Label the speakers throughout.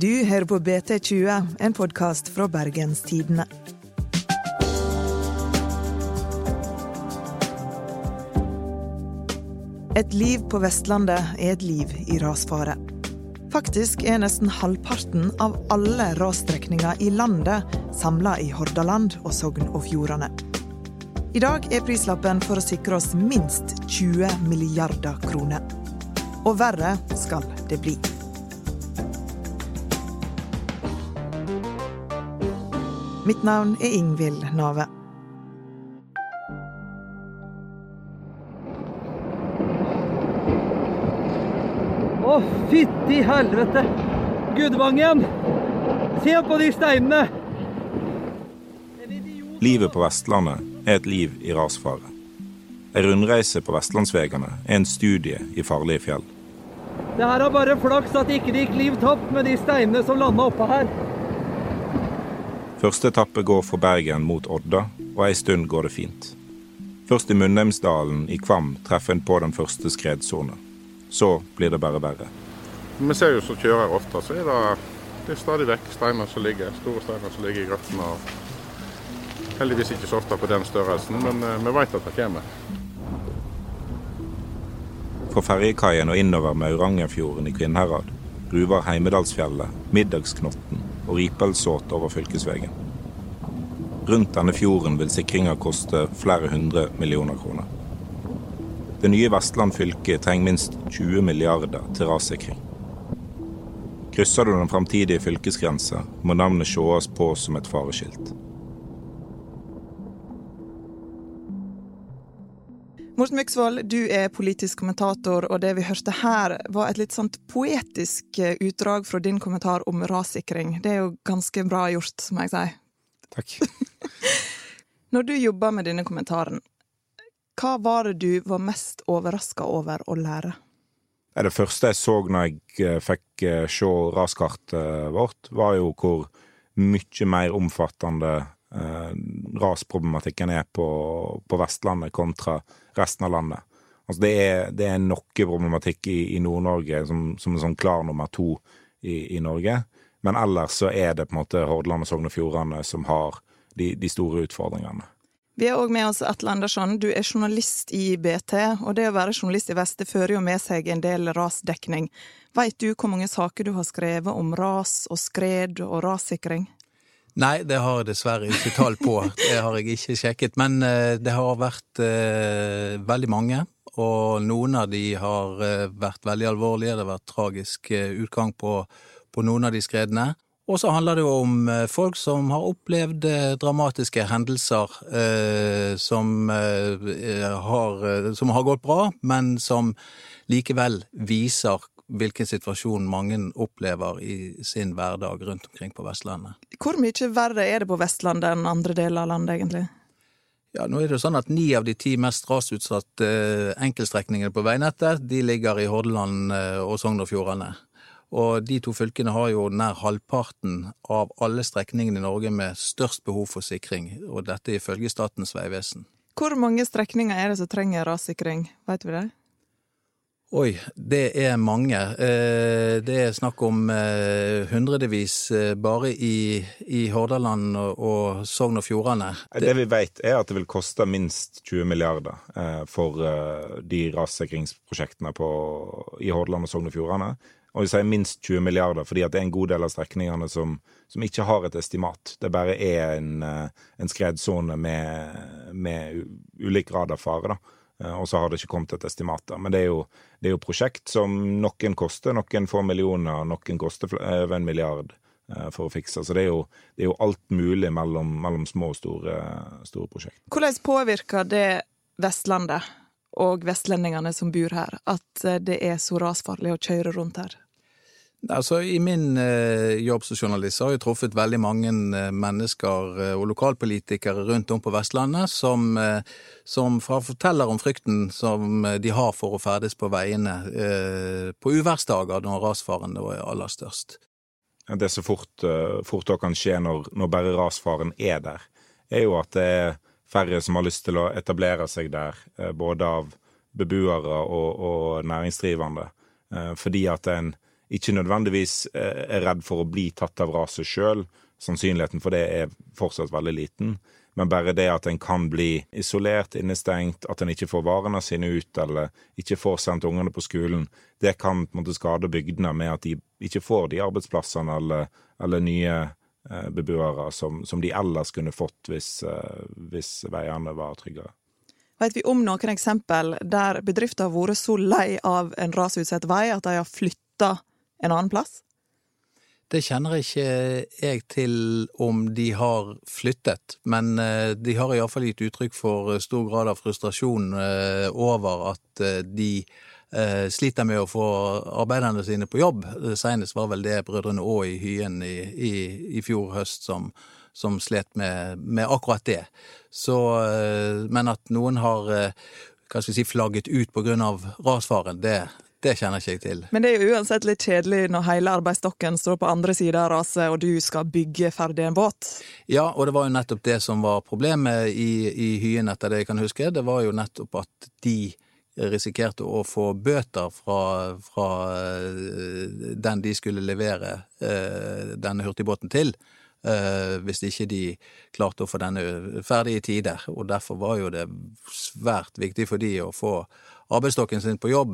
Speaker 1: Du hører på BT20, en podkast fra Bergenstidene. Et liv på Vestlandet er et liv i rasfare. Faktisk er nesten halvparten av alle rasstrekninger i landet samla i Hordaland og Sogn og Fjordane. I dag er prislappen for å sikre oss minst 20 milliarder kroner. Og verre skal det bli. Mitt navn er Ingvild Nave.
Speaker 2: Å, fytti helvete! Gudvangen! Se på de steinene!
Speaker 3: Livet på Vestlandet er et liv i rasfare. En rundreise på vestlandsveiene er en studie i farlige fjell.
Speaker 2: Det her er bare flaks at ikke det gikk liv tapt med de steinene som landa oppe her.
Speaker 3: Første etappe går fra Bergen mot Odda, og ei stund går det fint. Først i Munnheimsdalen i Kvam treffer en på den første skredsona. Så blir det bare verre.
Speaker 4: Vi ser jo som kjører ofte, så er det, det er stadig vekk steiner som ligger, store steiner som ligger i grøftene. Heldigvis ikke så ofte på den størrelsen, men eh, vi vet at det kommer.
Speaker 3: Fra ferjekaien og innover Maurangerfjorden i Kvinnherad ruver Heimedalsfjellet, Middagsknotten og Ripelsåt over fylkesveien. Rundt denne fjorden vil sikringa koste flere hundre millioner kroner. Det nye Vestland fylke trenger minst 20 milliarder til rassikring. Krysser du den framtidige fylkesgrensa, må navnet sees på som et fareskilt.
Speaker 1: Morten Myksvold, du er politisk kommentator, og det vi hørte her, var et litt sånt poetisk eh, utdrag fra din kommentar om rassikring. Det er jo ganske bra gjort, må jeg si.
Speaker 3: Takk.
Speaker 1: Når du jobber med denne kommentaren, hva var det du var mest overraska over å lære?
Speaker 3: Det første jeg så når jeg eh, fikk eh, se raskartet vårt, var jo hvor mye mer omfattende rasproblematikken er på, på Vestlandet kontra resten av landet. Altså det er, det er noe problematikk i, i Nord-Norge som, som en sånn klar nummer to i, i, Norge. Men ellers så er det på en måte Hordaland og Sogn og Fjordane som har de, de store utfordringene.
Speaker 1: Vi har òg med oss Atle Andersson. Du er journalist i BT, og det å være journalist i Vest det fører jo med seg en del rasdekning. Veit du hvor mange saker du har skrevet om ras og skred og rassikring?
Speaker 5: Nei, det har jeg dessverre ikke tall på. Det har jeg ikke sjekket. Men uh, det har vært uh, veldig mange, og noen av de har uh, vært veldig alvorlige. Det har vært tragisk utgang på, på, noen av de skredene. Og så handler det jo om folk som har opplevd dramatiske hendelser som har, som har gått bra, men som likevel viser hvilken situasjon mange opplever i sin hverdag rundt omkring på Vestlandet.
Speaker 1: Hvor mye verre er det på Vestlandet enn andre deler av landet, egentlig?
Speaker 5: Ja, nå er det sånn at Ni av de ti mest rasutsatte eh, enkeltstrekningene på veinettet de ligger i Hordaland eh, og Sogn og Fjordane. Og de to fylkene har jo nær halvparten av alle strekningene i Norge med størst behov for sikring, og dette ifølge Statens vegvesen.
Speaker 1: Hvor mange strekninger er det som trenger rassikring, vet vi det?
Speaker 5: Oi, det er mange. Eh, det er snakk om hundrevis eh, bare i, i Hordaland og Sogn og Fjordane.
Speaker 3: Det vi vet er at det vil koste minst 20 milliarder for de rassikringsprosjektene på, i Hordaland og Sogn og Fjordane. Og vi sier minst 20 milliarder fordi det er en god del av strekningene som, som ikke har et estimat. Det bare er en, en skredsone med, med ulik grad av fare. da. Eh, og så har det ikke kommet et estimat. Men det er, jo, det er jo prosjekt som noen koster noen få millioner, noen koster over en milliard eh, for å fikse. Så det er jo, det er jo alt mulig mellom, mellom, små og store, store prosjekt.
Speaker 1: Hvordan påvirker det Vestlandet og vestlendingene som bor her, at eh, det er så rasfarlig å kjøre rundt her?
Speaker 5: Altså, I min eh, jobb som journalist har jeg truffet veldig mange eh, mennesker eh, og lokalpolitikere rundt om på Vestlandet som, eh, som forteller om frykten som eh, de har for å ferdes på veiene eh, på uværsdager når rasfaren er aller størst.
Speaker 3: Det som fort, fort kan skje når, når, bare rasfaren er der, er jo at det er færre som har lyst til å etablere seg der, både av beboere og, og næringsdrivende, fordi at en ikke nødvendigvis er redd for å bli tatt av raset sjøl. Sannsynligheten for det er fortsatt veldig liten. Men bare det at en kan bli isolert, innestengt, at en ikke får varene sine ut, eller ikke får sendt ungene på skolen, det kan på en måte skade bygdene med at de ikke får de arbeidsplassene eller, eller nye eh, beboere som, som, de ellers kunne fått hvis, eh, hvis veiene var tryggere.
Speaker 1: Vet vi om noen eksempel der bedrifter har vært så lei av en rasutsatt vei at de har flytta en annen plass?
Speaker 5: Det kjenner ikke jeg til om de har flyttet, men eh, de har iallfall gitt uttrykk for stor grad av frustrasjon eh, over at eh, de sliter med å få arbeiderne sine på jobb. Senest var vel det brødrene Aa i Hyen i, i, i fjor høst som, som slet med, med, akkurat det. Så, men at noen har hva skal vi si, flagget ut av rasfaren, det, det kjenner ikke jeg til.
Speaker 1: Men det er jo uansett litt kjedelig når hele arbeidsstokken står på andre sida av raset, og du skal bygge ferdig en båt.
Speaker 5: Ja, og det var jo nettopp det som var problemet i, i Hyen, etter det jeg kan huske. Det var jo nettopp at de risikerte å få bøter fra, fra eh, den de skulle levere eh, denne hurtigbåten til. Eh, hvis ikke de klarte å få denne ferdig i tider. Og derfor var jo det svært viktig for de å få arbeidsstokken sin på jobb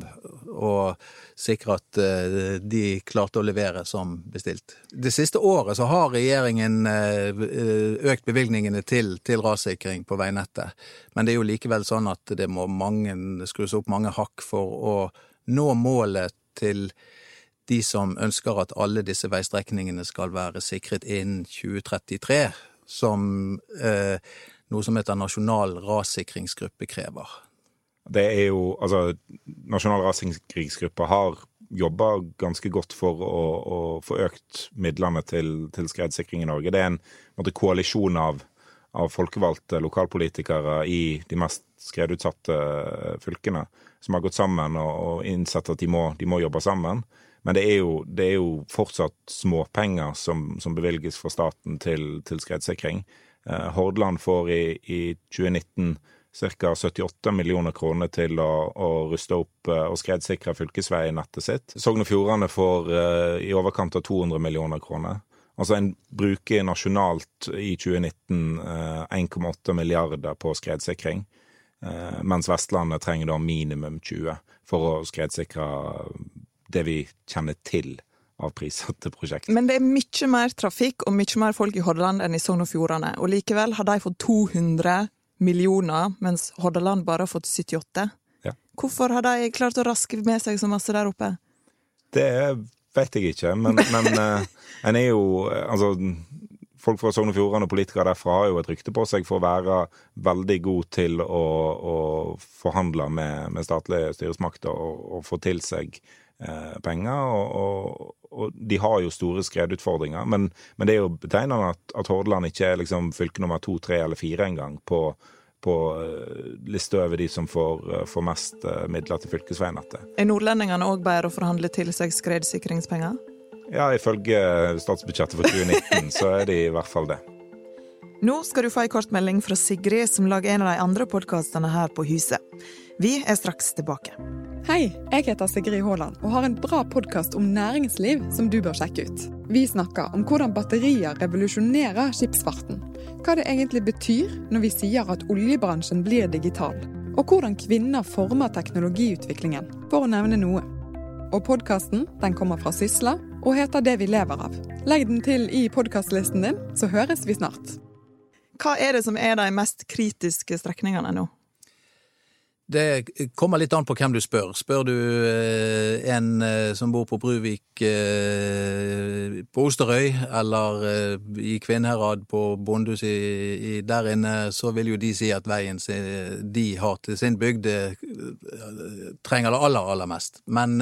Speaker 5: og sikre at eh, de klarte å levere som bestilt. Det siste året så har regjeringen eh, økt bevilgningene til, til rassikring på veinettet, men det er jo likevel sånn at det må mange, skrus opp mange hakk for å nå målet til de som ønsker at alle disse veistrekningene skal være sikret innen 2033, som eh, noe som heter Nasjonal rassikringsgruppe krever.
Speaker 3: Det er jo Altså, Nasjonal rassikringsgruppe har jobba ganske godt for å, å, få økt midlene til, til, skredsikring i Norge. Det er en måte, koalisjon av, av, folkevalgte lokalpolitikere i de mest skredutsatte fylkene som har gått sammen og, og innsett at de må, de må, jobbe sammen. Men det er jo, det er jo fortsatt småpenger som, som bevilges fra staten til, til skredsikring. Eh, Hordaland får i, i 2019 ca. 78 millioner kroner til å, å ruste opp eh, og skredsikre fylkesveinettet sitt. Sogn og Fjordane får eh, i overkant av 200 millioner kroner. Altså En bruker nasjonalt i 2019 eh, 1,8 milliarder på skredsikring, eh, mens Vestlandet trenger da minimum 20 for å skredsikre det vi kjenner til av prissatte prosjekt.
Speaker 1: Men det er mye mer trafikk og mye mer folk i Hordaland enn i Sogn og Fjordane, og likevel har de fått 200 millioner, mens Hordaland bare har fått 78. Ja. Hvorfor har de klart å raske med seg så masse der oppe?
Speaker 3: Det vet jeg ikke, men, men uh, en er jo Altså, folk fra Sogn og Fjordane og politikere derfra har jo et rykte på seg for å være veldig god til å, å forhandle med, med, statlige styresmakter og, og få til seg eh, penger. Og, og, og, de har jo store skredutfordringer. Men, men det er jo betegnende at, at Hordaland ikke er liksom fylke nummer to, tre eller fire engang på, på uh, lista over de som får, uh, får mest midler til fylkesveinettet.
Speaker 1: Er nordlendingene òg bedre å forhandle til seg skredsikringspenger?
Speaker 3: Ja, ifølge statsbudsjettet for 2019 så er de i hvert fall det.
Speaker 1: Nå skal du få ei kort melding fra Sigrid, som lager en av de andre podkastene her på huset. Vi er straks tilbake.
Speaker 6: Hei, jeg heter Sigrid Haaland og har en bra podkast om næringsliv som du bør sjekke ut. Vi snakker om hvordan batterier revolusjonerer skipsfarten. Hva det egentlig betyr når vi sier at oljebransjen blir digital. Og hvordan kvinner former teknologiutviklingen, for å nevne noe. Og podkasten kommer fra Sysla og heter Det vi lever av. Legg den til i podkastlisten din, så høres vi snart.
Speaker 1: Hva er det som er de mest kritiske strekningene nå?
Speaker 5: Det kommer litt an på hvem du spør. Spør du eh, en eh, som bor på Bruvik eh, på Osterøy, eller i Kvinnherad på Bondhus der inne, så vil jo de si at veien de har til sin bygd, trenger det aller, aller mest. Men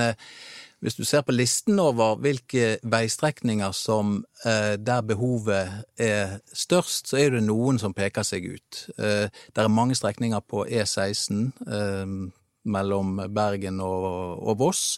Speaker 5: hvis du ser på listen over hvilke veistrekninger som eh, der behovet er størst, så er det noen som peker seg ut. Eh, det er mange strekninger på E16 eh, mellom Bergen og, Voss.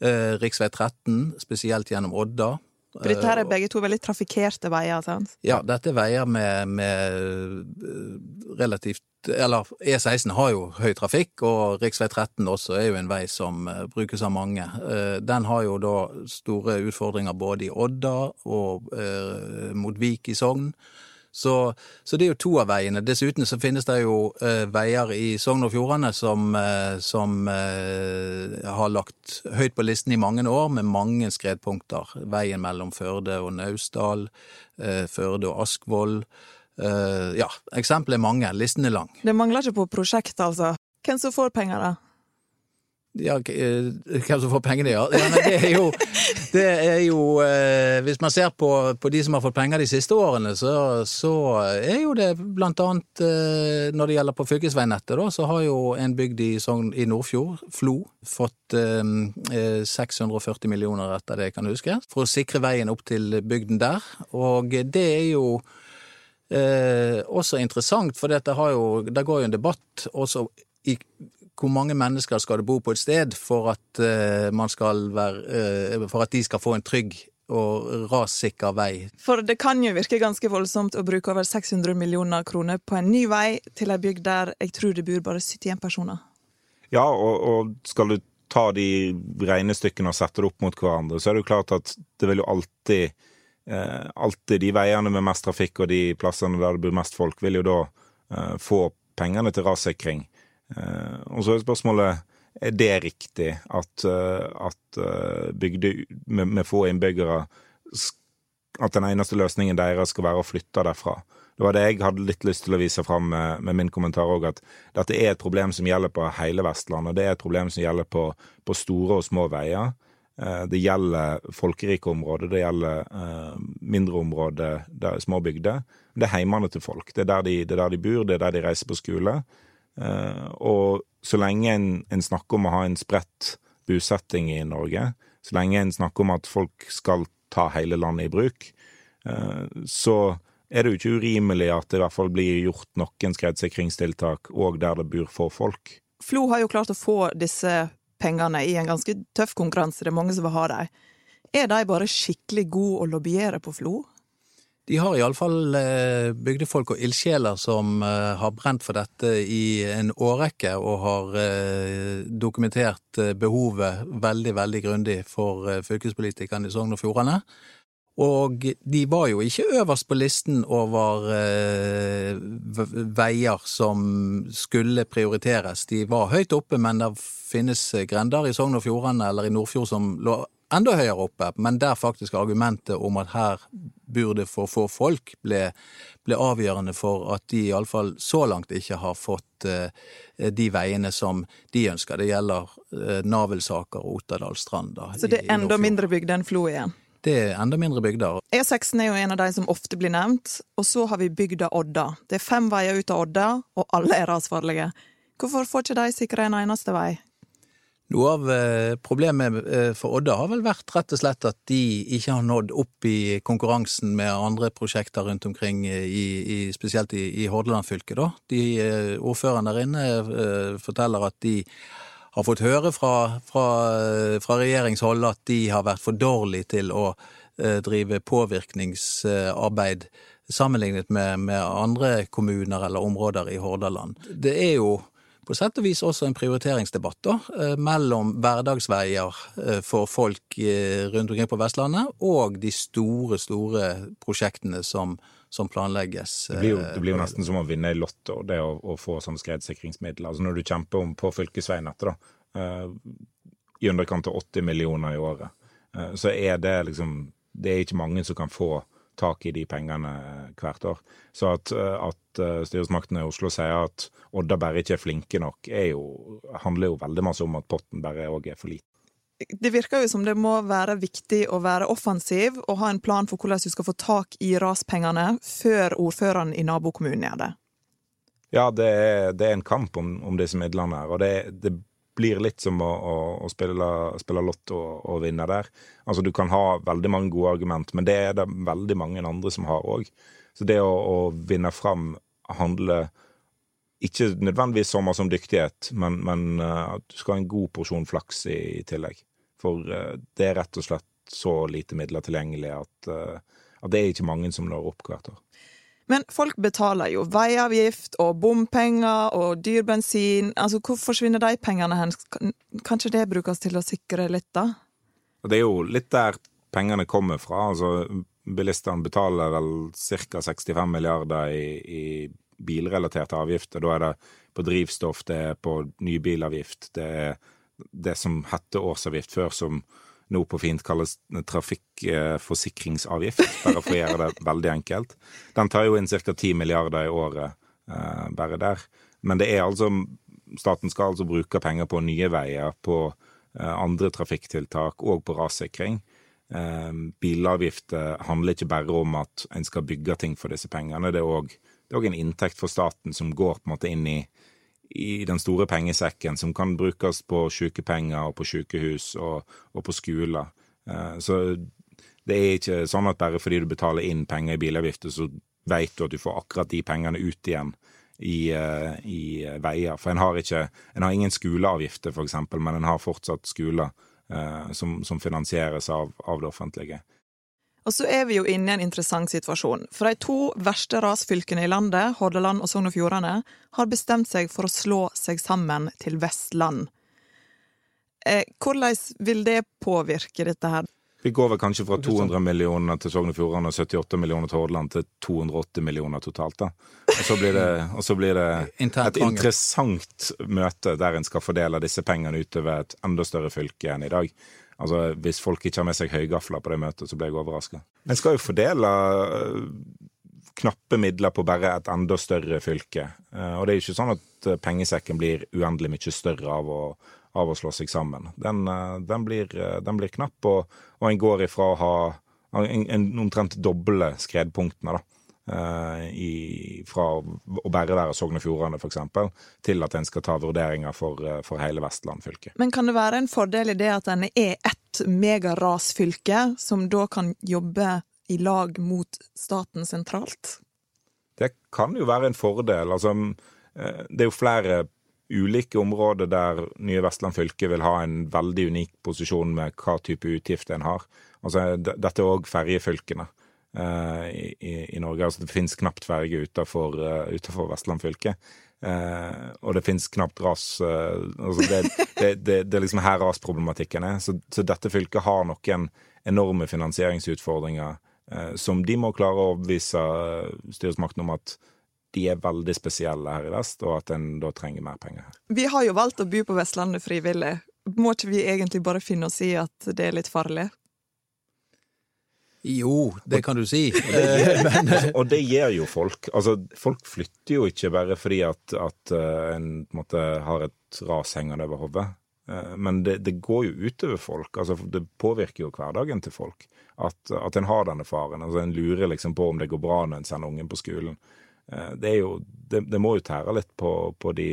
Speaker 5: Eh, Riksvei 13, spesielt gjennom Odda.
Speaker 1: For dette her er begge to veldig trafikkerte veier? sant?
Speaker 5: Ja, dette er veier med, med relativt eller E16 har jo høy trafikk, og rv. 13 også er jo en vei som uh, brukes av mange. Uh, den har jo da store utfordringer både i Odda og uh, mot Vik i Sogn. Så, så, det er jo to av veiene. Dessuten så finnes det jo veier i Sogn og Fjordane som, som har lagt høyt på listen i mange år, med mange skredpunkter. Veien mellom Førde og Naustdal, Førde og Askvoll. Uh, ja, eksempler er mange. Listen er lang.
Speaker 1: Det mangler ikke på prosjekt, altså. Hvem som får penger, da?
Speaker 5: Ja, uh, hvem som får pengene, ja. ja men det er jo, det er jo eh, Hvis man ser på, på, de som har fått penger de siste årene, så, så er jo det blant annet Når det gjelder på fylkesveinettet, da, så har jo en bygd i, i Nordfjord, Flo, fått 640 millioner, etter det jeg kan huske, for å sikre veien opp til bygden der. Og det er jo Eh, også interessant, for jo, det går jo en debatt også i hvor mange mennesker skal det bo på et sted for at, eh, man skal være, eh, for at de skal få en trygg og rassikker vei.
Speaker 1: For det kan jo virke ganske voldsomt å bruke over 600 millioner kroner på en ny vei til ei bygd der jeg tror det bor bare 71 personer.
Speaker 3: Ja, og, og skal du ta de regnestykkene og sette det opp mot hverandre, så er det jo klart at det vil jo alltid alltid de veiene med mest trafikk og de plassene der det bor mest folk, vil jo da eh, få pengene til rassikring. Eh, og så er spørsmålet er det riktig at, eh, at eh, bygder med, med, få innbyggere At den eneste løsningen deres skal være å flytte derfra. Det var det jeg hadde litt lyst til å vise fram med, med min kommentar òg, at dette er et problem som gjelder på hele Vestlandet. Det er et problem som gjelder på, på store og små veier. Eh, det gjelder folkerike områder, det gjelder eh, mindre områder, der, små bygder. Det er heimene til folk. Det er, de, det er, der de, bor, det er der de reiser på skole. Eh, og så lenge en, en snakker om å ha en spredt bosetting i Norge, så lenge en snakker om at folk skal ta hele landet i bruk, så er det jo ikke urimelig at det i hvert fall blir gjort noen skredsikringstiltak òg der det bor få folk.
Speaker 1: Flo har jo klart å få disse pengene i en ganske tøff konkurranse. Det er mange som vil ha dem. Er de bare skikkelig gode å lobbyere på Flo?
Speaker 5: De har iallfall eh, bygdefolk og ildsjeler som eh, har brent for dette i en årrekke, og har eh, dokumentert behovet veldig, veldig grundig for fylkespolitikerne i Sogn og Fjordane. Og de var jo ikke øverst på listen over eh, veier som skulle prioriteres. De var høyt oppe, men det finnes grender i Sogn og Fjordane eller i Nordfjord som lå enda høyere oppe, men der faktisk argumentet om at her burde for få folk, ble, ble avgjørende for at de iallfall så langt ikke har fått eh, de veiene som de ønsker. Det gjelder eh, Navelsaker og Otterdalstrand.
Speaker 1: Så det er enda mindre bygd enn Flo igjen?
Speaker 5: Det er enda mindre bygder.
Speaker 1: E16 er jo en av de som ofte blir nevnt. Og så har vi bygda Odda. Det er fem veier ut av Odda, og alle er rasfarlige. Hvorfor får ikke de sikre en eneste vei?
Speaker 5: Noe av eh, problemet eh, for Odda har vel vært rett og slett at de ikke har nådd opp i konkurransen med andre prosjekter rundt omkring, i, i, spesielt i, i Hordaland fylke. Da. De eh, Ordføreren der inne forteller at de har fått høre fra, fra, fra regjeringshold at de har vært for dårlige til å eh, drive påvirkningsarbeid sammenlignet med, med, andre kommuner eller områder i Hordaland. Det er jo på sett og vis også en prioriteringsdebatt da, eh, mellom hverdagsveier eh, for folk rundt omkring på Vestlandet og de store, store prosjektene som, som planlegges.
Speaker 3: Det blir, jo, det blir, jo, nesten som å vinne i Lotto, det å, å få sånne skredsikringsmidler. Altså når du kjemper om på fylkesveinettet, da, uh, i underkant av 80 millioner i året, uh, så er det liksom Det er ikke mange som kan få tak i de pengene hvert år. Så at, at styresmaktene i Oslo sier at Odda bare ikke er flinke nok, jo, handler jo veldig masse om at potten bare òg er for liten
Speaker 1: det virker jo som det må være viktig å være offensiv og ha en plan for hvordan du skal få tak i raspengene før ordføreren i nabokommunen gjør det.
Speaker 3: Ja, det er, det er en kamp om, om, disse midlene her, og det, det blir litt som å, å, å spille, spille, lotto og, og, vinne der. Altså, Du kan ha veldig mange gode argument, men det er det veldig mange andre som har òg. Så det å, å, vinne fram handler ikke nødvendigvis sommer som dyktighet, men, men uh, at du skal ha en god porsjon flaks i, i tillegg. For uh, det er rett og slett så lite midler tilgjengelig at, uh, at, det er ikke mange som når opp hvert år.
Speaker 1: Men folk betaler jo veiavgift og bompenger og dyr bensin. Altså, Hvor forsvinner de pengene hen? Kanskje det brukes til å sikre litt, da?
Speaker 3: Det er jo litt der pengene kommer fra. Altså, bilistene betaler vel ca. 65 milliarder i, i bilrelaterte avgifter. Da er det på drivstoff, det er på nybilavgift, det er det som hette årsavgift før, som nå på fint kalles trafikkforsikringsavgift, bare for å gjøre det veldig enkelt. Den tar jo inn ca. 10 milliarder i året eh, bare der. Men det er altså Staten skal altså bruke penger på nye veier, på eh, andre trafikktiltak og på rassikring. Eh, bilavgifter handler ikke bare om at en skal bygge ting for disse pengene. Det er òg en inntekt for staten som går på en måte inn i i den store pengesekken som kan brukes på sykepenger og på sykehus og, og på skoler. Eh, så det er ikke sånn at bare fordi du betaler inn penger i bilavgifter, så vet du at du får akkurat de pengene ut igjen i, eh, i veier. For en har, ikke, en har ingen skoleavgifter, f.eks., men en har fortsatt skoler eh, som, som, finansieres av, av det offentlige.
Speaker 1: Og så er vi jo inne i en interessant situasjon. For de to verste rasfylkene i landet, Hordaland og Sogn og Fjordane, har bestemt seg for å slå seg sammen til Vestland. Eh, hvordan vil det påvirke dette her?
Speaker 3: Vi går vel kanskje fra 200 millioner til Sogn og Fjordane og 78 millioner til Hordaland til 280 millioner totalt. da. Og så blir det, så blir det et interessant møte der en skal fordele disse pengene utover et enda større fylke enn i dag. Altså, Hvis folk ikke har med seg høygafler på det møtet, så blir jeg overraska. En skal jo fordele øh, knappe midler på bare et enda større fylke. Øh, og det er jo ikke sånn at øh, pengesekken blir uendelig mye større av å, av å slå seg sammen. Den, den, blir, den blir, knapp, og, og en går ifra å ha en, en omtrent doble skredpunktene, da. Eh, i, fra å bare være Sogn og Fjordane f.eks., til at en skal ta vurderinger for, eh, for, hele Vestland fylke.
Speaker 1: Men kan det være en fordel i det at en er ett megarasfylke, som da kan jobbe i lag mot staten sentralt?
Speaker 3: Det kan jo være en fordel. Altså, eh, det er jo flere ulike områder der nye Vestland fylke vil ha en veldig unik posisjon med hva type utgifter en har. Altså, dette er òg ferjefylkene. Eh, i, i, Norge. Altså det finnes knapt ferge utenfor, uh, utenfor Vestland fylke. Eh, og det finnes knapt ras eh, altså det, det, det, det, er liksom her rasproblematikken er. Så, så, dette fylket har noen enorme finansieringsutfordringer uh, som de må klare å overbevise styresmakten om at de er veldig spesielle her i vest, og at en da trenger mer penger her.
Speaker 1: Vi har jo valgt å bo på Vestlandet frivillig. Må ikke vi egentlig bare finne oss i at det er litt farlig?
Speaker 5: Jo, det kan du si.
Speaker 3: Men, og det gjør jo folk. Altså, folk flytter jo ikke bare fordi at, at uh, en på en måte har et ras hengende over hodet. Uh, men det, det, går jo utover folk. Altså, det påvirker jo hverdagen til folk. At, at en har denne faren. Altså, en lurer liksom på om det går bra når en sender ungen på skolen. Uh, det, jo, det, må jo tære litt på, på de,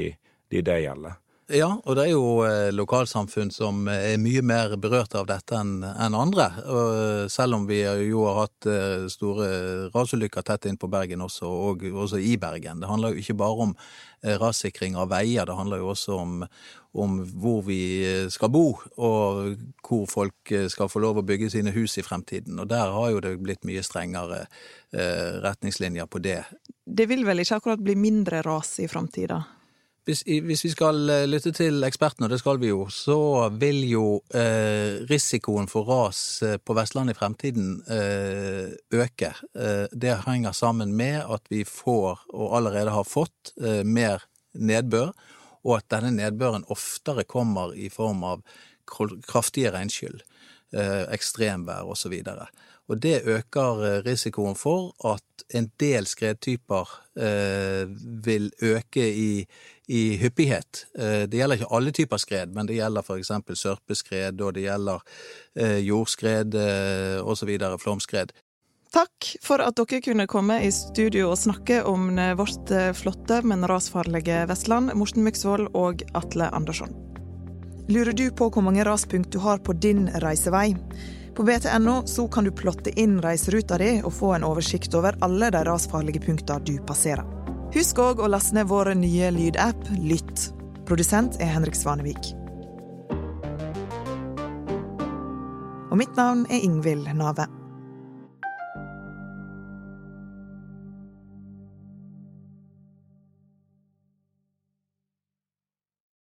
Speaker 3: de det gjelder.
Speaker 5: Ja, og det er jo eh, lokalsamfunn som er mye mer berørt av dette enn andre. Eh, selv om vi jo har hatt eh, store rasulykker tett inn på Bergen også, og også i Bergen. Det handler jo ikke bare om rassikring av veier, det handler jo også om, om hvor vi skal bo, og hvor folk skal få lov å bygge sine hus i fremtiden. Og der har jo det blitt mye strengere retningslinjer på det.
Speaker 1: Det vil vel ikke akkurat bli mindre ras i framtida?
Speaker 5: Hvis, hvis, vi skal eh, lytte til ekspertene, og det skal vi jo, så vil jo eh, risikoen for ras eh, på Vestlandet i fremtiden eh, øke. Eh, det henger sammen med at vi får, og allerede har fått, eh, mer nedbør, og at denne nedbøren oftere kommer i form av kraftige regnskyll, ekstremvær osv. Og det øker risikoen for at en del skredtyper vil øke i i hyppighet. Eh, det gjelder ikke alle typer skred, men det gjelder f.eks. sørpeskred, og det gjelder eh, jordskred eh, osv., flomskred.
Speaker 1: Takk for at dere kunne komme i studio og snakke om vårt flotte, men rasfarlige Vestland, Morten Myksvold og Atle Andersson. Lurer du på hvor mange raspunkt du har på din reisevei? På btno så kan du plotte inn reiseruta di og få en oversikt over alle de rasfarlige punkta du passerer. Husk òg å laste ned vår nye lydapp Lytt. Produsent er Henrik Svanevik. Og mitt navn er Ingvild Nave.